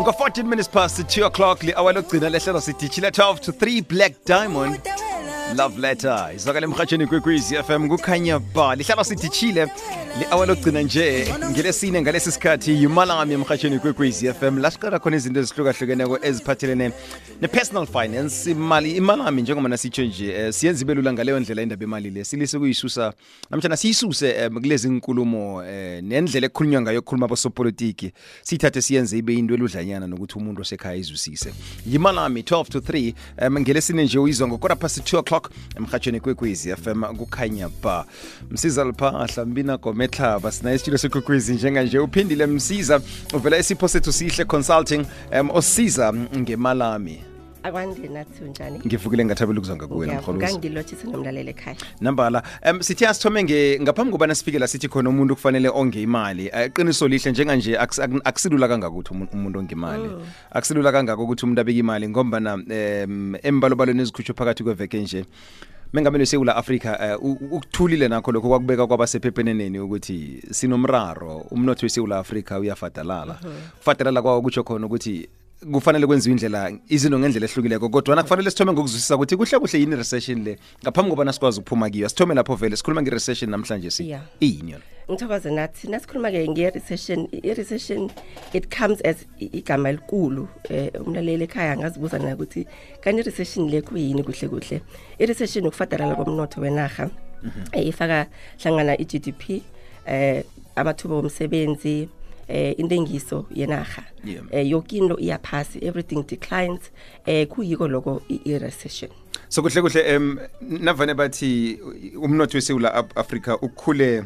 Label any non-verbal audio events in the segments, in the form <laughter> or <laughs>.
ngo-14 minutes past 2 o'clock li-hour lokugcina lehlelo sidishile 12 to 3 black diamond. Love letter. Izwakala emhatsheni kwekwezi fm kukhanya ba lihlala sidishile li-hour lokugcina nje ngelesine ngalesi sikhathi yimalami emhatsheni kwekwezi fm la siqala khona izinto ezihlukahlukeneko eziphathelene ne-personal finance. Imali imalami njengoba nasitsho nje eh, siyenza ibe lula ngaleyo ndlela indaba emali le. Silise kuyisusa namtshana siyisuse um kulezi nkulumo eh, nendlela ekhulunywa ngayo ukukhuluma abosopolitiki. Siyithathe siyenze ibe into eludlanyana nokuthi umuntu osekhaya izwisise. Yimalami 12 to 3 um ngelesine nje uyizwa ngokora past 2 o'clock emhatshweni kwekwezi fm kukhanya ba msiza liphahla mbina gometlhaba sinaye isitudio sekwekwezi njenganje. Uphindile msiza. Uvela isipho sethu sihle consulting um osiza ngemalami. Akwande nathi unjani? Ngivukile ngathabela ukuzwa ngakuwe namrholosi ngangilotshise nomlaleli ekhaya. Nambala um sithe asithome nge ngaphambi kobana sifike la sithi khona umuntu kufanele onge imali Eh, iqiniso lihle njenganje akusi- aku- akusilula kangako ukuthi umu- umuntu onge imali. Akusilula kangako ukuthi umuntu abeke imali ngombana um embalobalweni ezikhutshwe phakathi kweveke nje mengameli wesewula afrika uh, ukuthulile nakho lokho kwakubeka kwaba kwabasephepheneneni ukuthi sinomraro. Umnotho wesewula afrika uyafadalala. Uh kwawo kutsho khona ukuthi kufanele kwenziwe indlela izinto ngendlela ehlukileko kodwana kufanele sithome ngokuzwisisa ukuthi kuhle kuhle yini i-recession le. Ngaphambi kobana sikwazi ukuphuma kiyo sithome lapho vele sikhuluma nge-recession namhlanje si Yeah. iyini yona? Ngithokoze nathi nasikhuluma-ke nge-recession i-recession it comes as igama elikhulu um umlaleli ekhaya angazibuza naye ukuthi kanti i-recession le kuyini kuhle kuhle? I-recession ukufadalala komnotho wenarha eh, ifaka hlangana i-gdp eh amathuba omsebenzi eh intengiso yenarha Yeah. eh yoke into iyaphasi everything declines eh kuyiko lokho i-recession so kuhle kuhle um navane bathi umnotho wesewula Af- afrika ukhule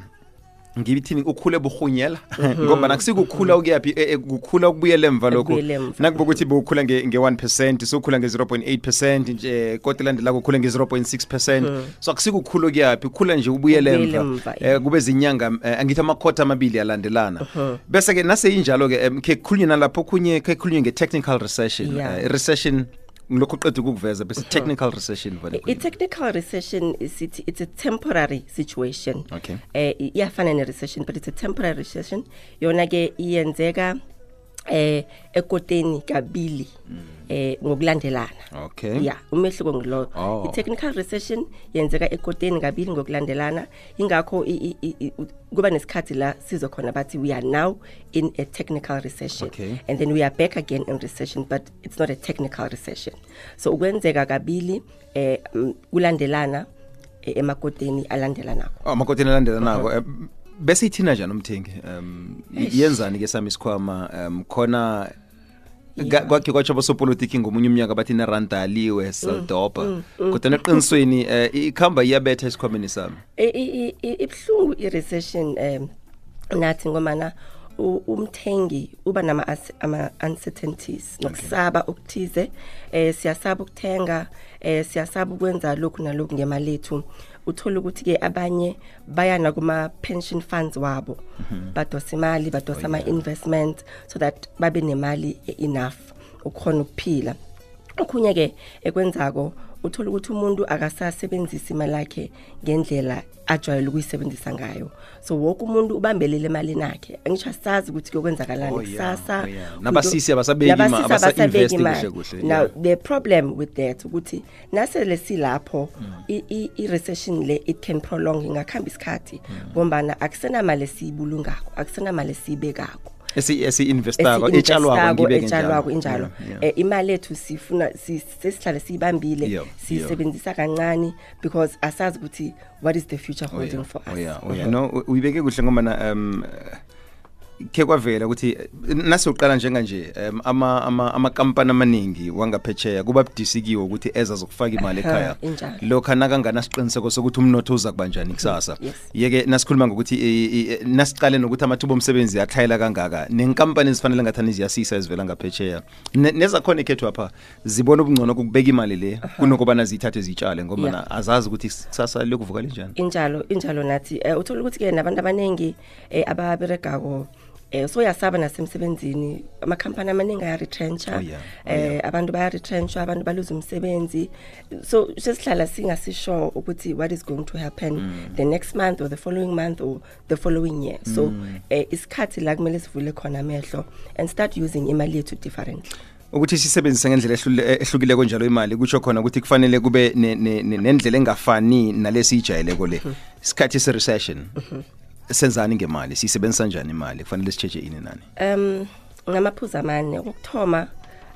ngibithini ukhule buhunyela ngoba nakusikukhula ukuyaphi eh, eh, kukhula ukubuyela emva lokhu. nakuba ukuthi bukhula nge-1 percent sokhula nge-0.8 percent nje kodwa elandelako ukhule nge-0.6 percent. So akusikukhula ukuyaphi ukhula nje Ubuyele emva. eh, kube zinyanga angithi amakhota amabili alandelana bese-ke naseyinjalo-ke khe kukhulunywe nalapho khunye khe kukhulunywe nge-technical recession recession ngilokhu uqeda ukukuveza bese technical recession vele i-technical recession is it, it's a temporary situation. Okay. eh iyafana ne-recession but it's a temporary recession. Yona ke iyenzeka eh ekoteni kabili eh ngokulandelana. Okay. Ya umehluko ngilo. Oh. i-technical recession yenzeka ekoteni kabili ngokulandelana ingakho i- i- i- i- kuba nesikhathi la sizwe khona bathi we are now in a technical recession. Okay. and then we are back again in recession but it's not a technical recession. So ukwenzeka kabili eh mm, kulandelana eh, emakoteni alandelanako amakoteni alandelanako eh, bese ithina njani umthengi? Um yenzani ke sami isikhwama? Um khona yeah. kwakhe kwatsho abosopolitiki ngomunye umnyaka bathi neranda aliwe mm, salidoba mm, mm, kodwana mm, mm. eqinisweni um uh, ikhamba iyabetha esikhwameni sami. Ibuhlungu i-recession um nathi ngomana umthengi uba nama-uncertainties nokusaba okuthize um siyasaba ukuthenga eh siyasaba ukwenza lokhu nalokhu ngemali lethu uthola ukuthi ke abanye bayana kuma pension funds wabo. Badosa imali badosa ama investment so that babe nemali enough ukukhona ukuphila. Okhunye ke ekwenzako uthola ukuthi umuntu akasasebenzisa imali yakhe ngendlela ajwayele ukuyisebenzisa ngayo so woke umuntu ubambelele emalini yakhe angisho asazi ukuthi kuyokwenzakalani Oh, yeah, kusasa oh, yeah. kuyo- Nabasisi abasabeki ima- Nabasisi abasa-investi abasabeki kuhle imali. kuhle, now yeah. the problem with that ukuthi nasele silapho Mm. i- i- i-recession le it can prolong ingakhamba isikhathi ngombana akusenamali esiyibulungako akusenamali esiyibekako Esi- esi-investako etshalwakoetshalwako injalo um eh, imali ethu sifuna sesihlale siyibambile siyisebenzisa kancane because asazi ukuthi what is the future oh, holding for oh, us. Oh, uh-huh. no uyibeke kuhle ngobana um khe kwavela ukuthi eh, nase uqala njenganje um ama ama amakampani amaningi wangaphetsheya kuba budisi kiwo ukuthi eza zokufaka imali ekhaya injalo. lokho nakangana siqiniseko sokuthi umnotho uza kubanjani kusasa Yes. yeke nasikhuluma ngokuthi eh, eh, nasiqale nokuthi amathuba omsebenzi atlhayela kangaka nenkampani ezifanele ngathani ziyasisa ezivela ngaphetsheya Ne- nezakhona ekhethu apha zibona ubungcono kukubeka imali le kunokubana ziyithathe zitshale ngoba Yeah. azazi ukuthi kusasa liyokuvuka linjani injalo injalo nathi eh, uthola ukuthi ke nabantu abaningi eh, ababeregako eh so yasaba nasemsebenzini. Amakhampani amaningi aya retrencha Oh, yeah. Oh, eh abantu baya retrencha abantu baluza umsebenzi. So sesihlala singasisho ukuthi what is going to happen Mm. the next month or the following month or the following year. So Mm. eh isikhathi la kumele sivule khona amehlo and start using imali yethu differently. Ukuthi sisebenzise ngendlela ehlukileko njalo konjalo imali kutsho khona ukuthi kufanele kube ne- ne- ne- nendlela engafani nalesiyijayeleko le. Isikhathi se recession senzani ngemali? Siyisebenzisa njani imali? Kufanele sitsheje ini nani? Um ngamaphuzu amane ukuthoma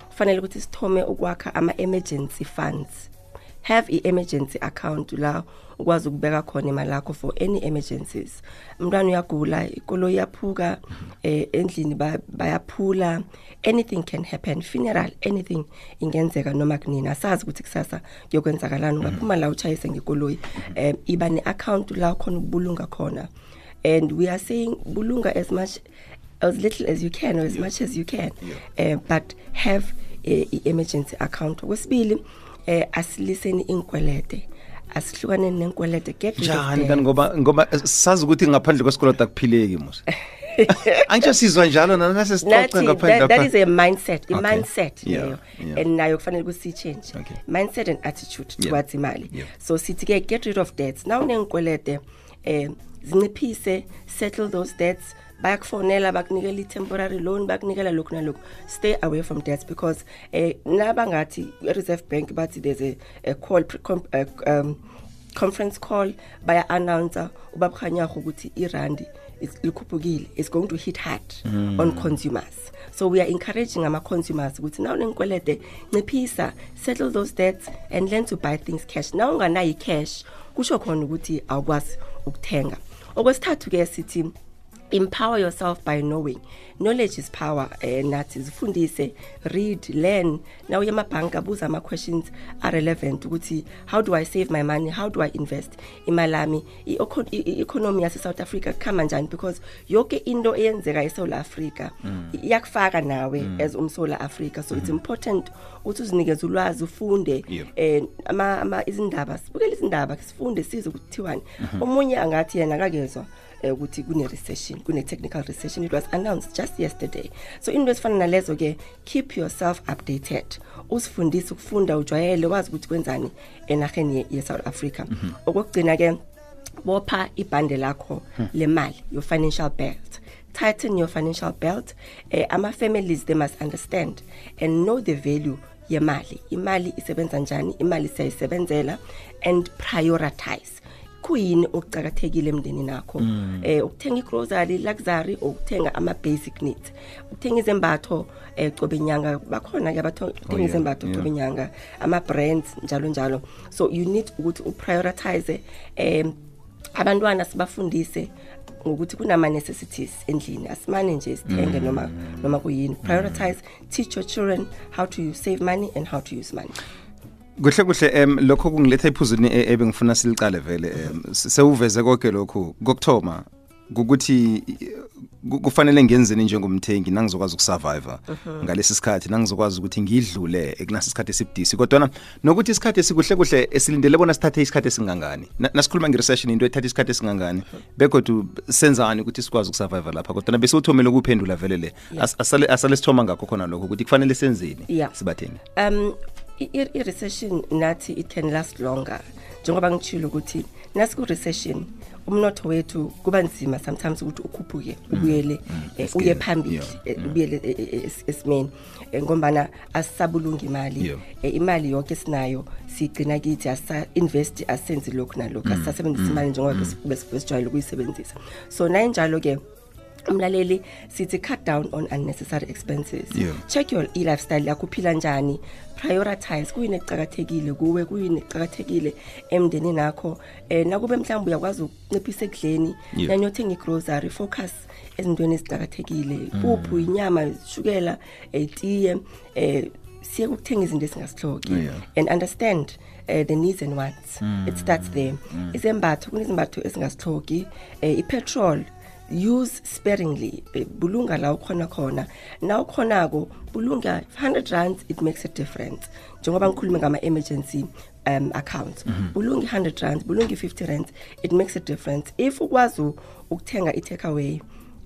kufanele ukuthi sithome ukwakha ama-emergency funds. Have i-emergency account la ukwazi ukubeka khona imali yakho for any emergencies. Umntwana uyagula ikolo iyaphuka eh, endlini ba- bayaphula anything can happen. Funeral anything ingenzeka noma kunini asazi ukuthi kusasa kuyokwenzakalani. Ungaphuma la utshayise ngekoloyi um iba ne-account la khona ukubulunga khona. And we are saying bulunga as much as little as you can or as much as you can uh, but have a, emergency account okwesibili eh asiliseni inkwelede asihlukaneni nenkwelede get rid of njani debt. kanti ngoba ngoba sazi ukuthi ngaphandle kwesikoloto akuphileki musa <laughs> angitsho sizwa njalo nanase sicoce ngaphandle that, is a mindset Okay. i-mindset Yeah, leyo yeah. and nayo kufanele ukuthi change Okay. mindset and attitude Yeah. towards imali Yeah. so sithi ke get rid of debts now nenkwelede eh zinciphise settle those debts. Bayakufonela bakunikela i-temporary loan bakunikela lokhu nalokhu. Stay away from debts because eh nabangathi i-reserve bank bathi there's a, a call uh, um, conference call baya announcer ubabukhanyaho ukuthi irandi likhuphukile is going to hit hard mm. on consumers. So we are encouraging ama consumers ukuthi naw nenkwelede nciphisa settle those debts and learn to buy things cash. Naw unganayo cash kusho khona ukuthi awukwazi ukuthenga. Okwesithathu-ke sithi empower yourself by knowing. Knowledge is power eh nathi zifundise read learn. Now yamabhanka buza ama questions are relevant ukuthi how do i save my money? How do i invest? Imalami i-economy yase South Africa khama njani? Because yonke into eyenzeka eSouth Africa iyakufaka nawe as umsola Africa. So it's important ukuthi uzinikeze ulwazi ufunde Yeah. eh ama ama izindaba sibukele izindaba sifunde size ukuthiwani omunye angathi yena akakezwa. eh, Eh, ukuthi kune recession kune technical recession. It was announced just yesterday. So into ezifana nalezo ke keep yourself updated. Usifundise ukufunda ujwayele wazi ukuthi kwenzani enaheni ye- ye-South Africa. Mhm. Okugcina ke bopha ibhande lakho hmm. lemali your financial belt. Tighten your financial belt. Eh, ama families they must understand and know the value yemali. Imali isebenza njani imali siyayisebenzela and prioritize kuyini okucakathekile emndenini nakho? Eh ukuthenga igrocery luxury ukuthenga ama basic needs. Ukuthenga izembatho eh cobe inyanga bakhona ke abathenga yeah, izembatho yeah. cobe inyanga ama brands njalo njalo. So you need ukuthi uprioritize em abantwana sibafundise ngokuthi kunama necessities endlini. Asimane nje sithenge noma noma kuyini. Prioritize teach your children how to save money and how to use money kuhle kuhle em lokho kungiletha iphuzini e- ebengifuna silicale vele em, se- sewuveze konke lokhu. Kokthoma ukuthi ku- kufanele ngenzeni njengomthengi nangizokwazi ukusurvive ngalesi sikhathi nangizokwazi ukuthi ngidlule ekunasi isikhathi esibudisi. Kodwa nokuthi isikhathi esikuhle kuhle esilindele bona sithathe isikhathi esingangani. Na- nasikhuluma ngerecession into ethatha isikhathi esingangani begodwa senzani ukuthi sikwazi ukusurvive lapha? Kodwa bese uthomele ukuphendula vele le. As- asale asale sithoma ngakho khona lokho ukuthi kufanele senzeni Yeah. sibathengi um i- i- i-recession nathi it can last longer. Njengoba ngitshilo ukuthi nasi ku-recession umnotho wethu kuba nzima sometimes ukuthi ukhuphuke ubuyele eh, Esigeni, uye phambili yeah, eh, ubuyele eh, eh, es- esimeni. Eh, ngombana asisabulunga imali. Yeah. Eh, imali yonke esinayo sigcina kithi asa-invest asenzi lokhu nalokhu asisasebenzisa imali njengoba besi- besi- besijwayele ukuyisebenzisa. So nayinjalo-ke umlaleli sithi cut down on unnecessary expenses. Yeah. check your e-lifestyle yakho uphila njani? Prioritize kuyini ekucakathekile kuwe kuyini ekucakathekile emndenini nakho? Eh nakube mhlawumbe uyakwazi ukunciphisa ekudleni Yeah. nanyothenga igrocery focus ezintweni ezicakathekile puphu inyama ishukela etiye eh siye ukuthenga izinto esingasihloki Yeah. and understand uh, the needs and wants. It starts there. Izembatho kunezimbatho esingasihloki uh, ipetrol use sparingly. Bulunga la ukhona khona. Na ukhonako bulunga 100 rands it makes a difference. Njengoba ngikhuluma ngama emergency um accounts bulunga 100 rands bulunga 50 rands it makes a difference. If ukwazi ukuthenga i takeaway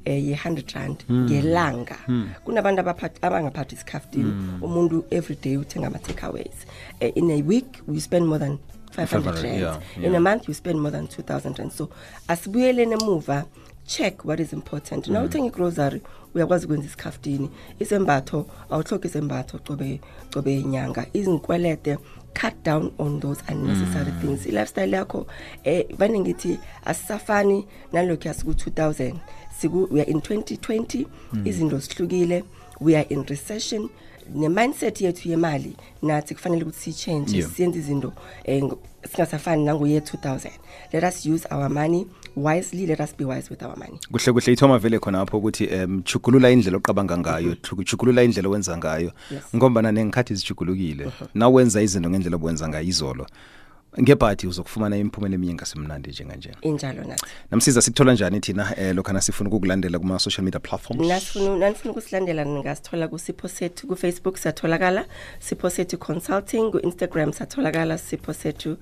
eh ye100 rand ngelanga kunabantu abaphathi abangaphathi isikhaftini umuntu every day uthenga ama takeaways eh, in a week we spend more than 500 500, rand. yeah, in a month you spend more than 2000 rand. So asibuyeleni emuva check what is important Mm. na uthenga igrocery uyakwazi ukwenza isikhaftini isembatho awuhloki isembatho cobe cobe inyanga izinkwelede cut down on those unnecessary Mm. things i-lifestyle yakho eh vane ngithi asisafani nalokhu yasiku 2000 siku we are in 2020 Mm. izinto zihlukile we are in recession ne-mindset yethu yemali nathi kufanele ukuthi siyichange Yeah. siyenze izinto eh, ngo- singasafani nangoye 2000 let us use our money wisely let us be wise with our money. Kuhle kuhle. Ithoma vele khona apho ukuthi um chugulula indlela oqabanga ngayo chu- chugulula indlela owenza ngayo. Ngoba nengikhathi zijugulukile. Nawenza izinto ngendlela obuwenza ngayo izolo ngebhadi uzokufumana imiphumela eminingi ngasemnandi njenganje injalo nathi. Namsiza sikuthola njani thina eh lokhana sifuna ukukulandela kuma social media platforms? Nasifuna nanifuna ukusilandela ningasithola kusipho sethu kufacebook siyatholakala sipho sethu consulting ku-instagram satholakala sipho sethu.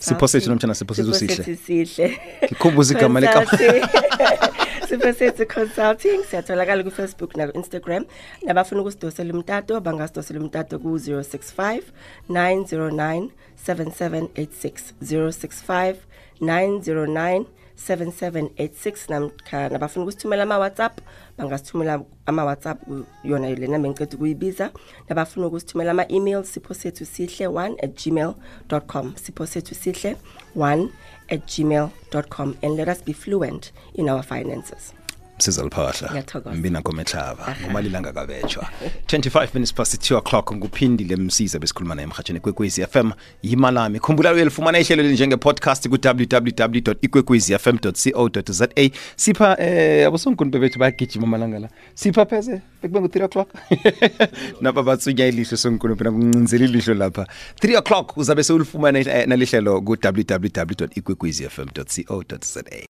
Sipho Sethu nomtshana Sipho Sethu Sihle. Sethu sihle. Ngikhumbuza igama leka- <laughs> sipho sethu consulting siyatholakala kufacebook naku-instagram. Nabafuna ukusidosela umtato bangasidosela umtato ku-065 909 7786 065 909 7786 namkha nabafuna ukusithumela ama-whatsapp. Bangasithumela ama-whatsapp yona le namba engiceda ukuyibiza. Nabafuna ukusithumela ama-email sipho sethu sihle 1 at gmail com. Sipho sethu sihle 1 at gmail com. And let us be fluent in our finances Ngiyathokoza. mbina kometlava ngomalilanga kabetshwa 25 <laughs> minutes past 2 o'clock. Nguphindile msiza besikhuluma naye emhatsheni kwekwezi FM yimalami. Khumbula uyalifumana ihlelo njenge-podcast ku-www ikwekwezfm co za sipha eh abosonkuni bebethu bayagijima amalanga la. Sipha pheze bekube ngu-3 o'clock. <laughs> Napa batsunya ilihlo sonkuni phela kuncinzela ilihlo lapha. 3 o'clock uzabe sewulifumana eh, nalihlelo ku-www ikwekwezfm co za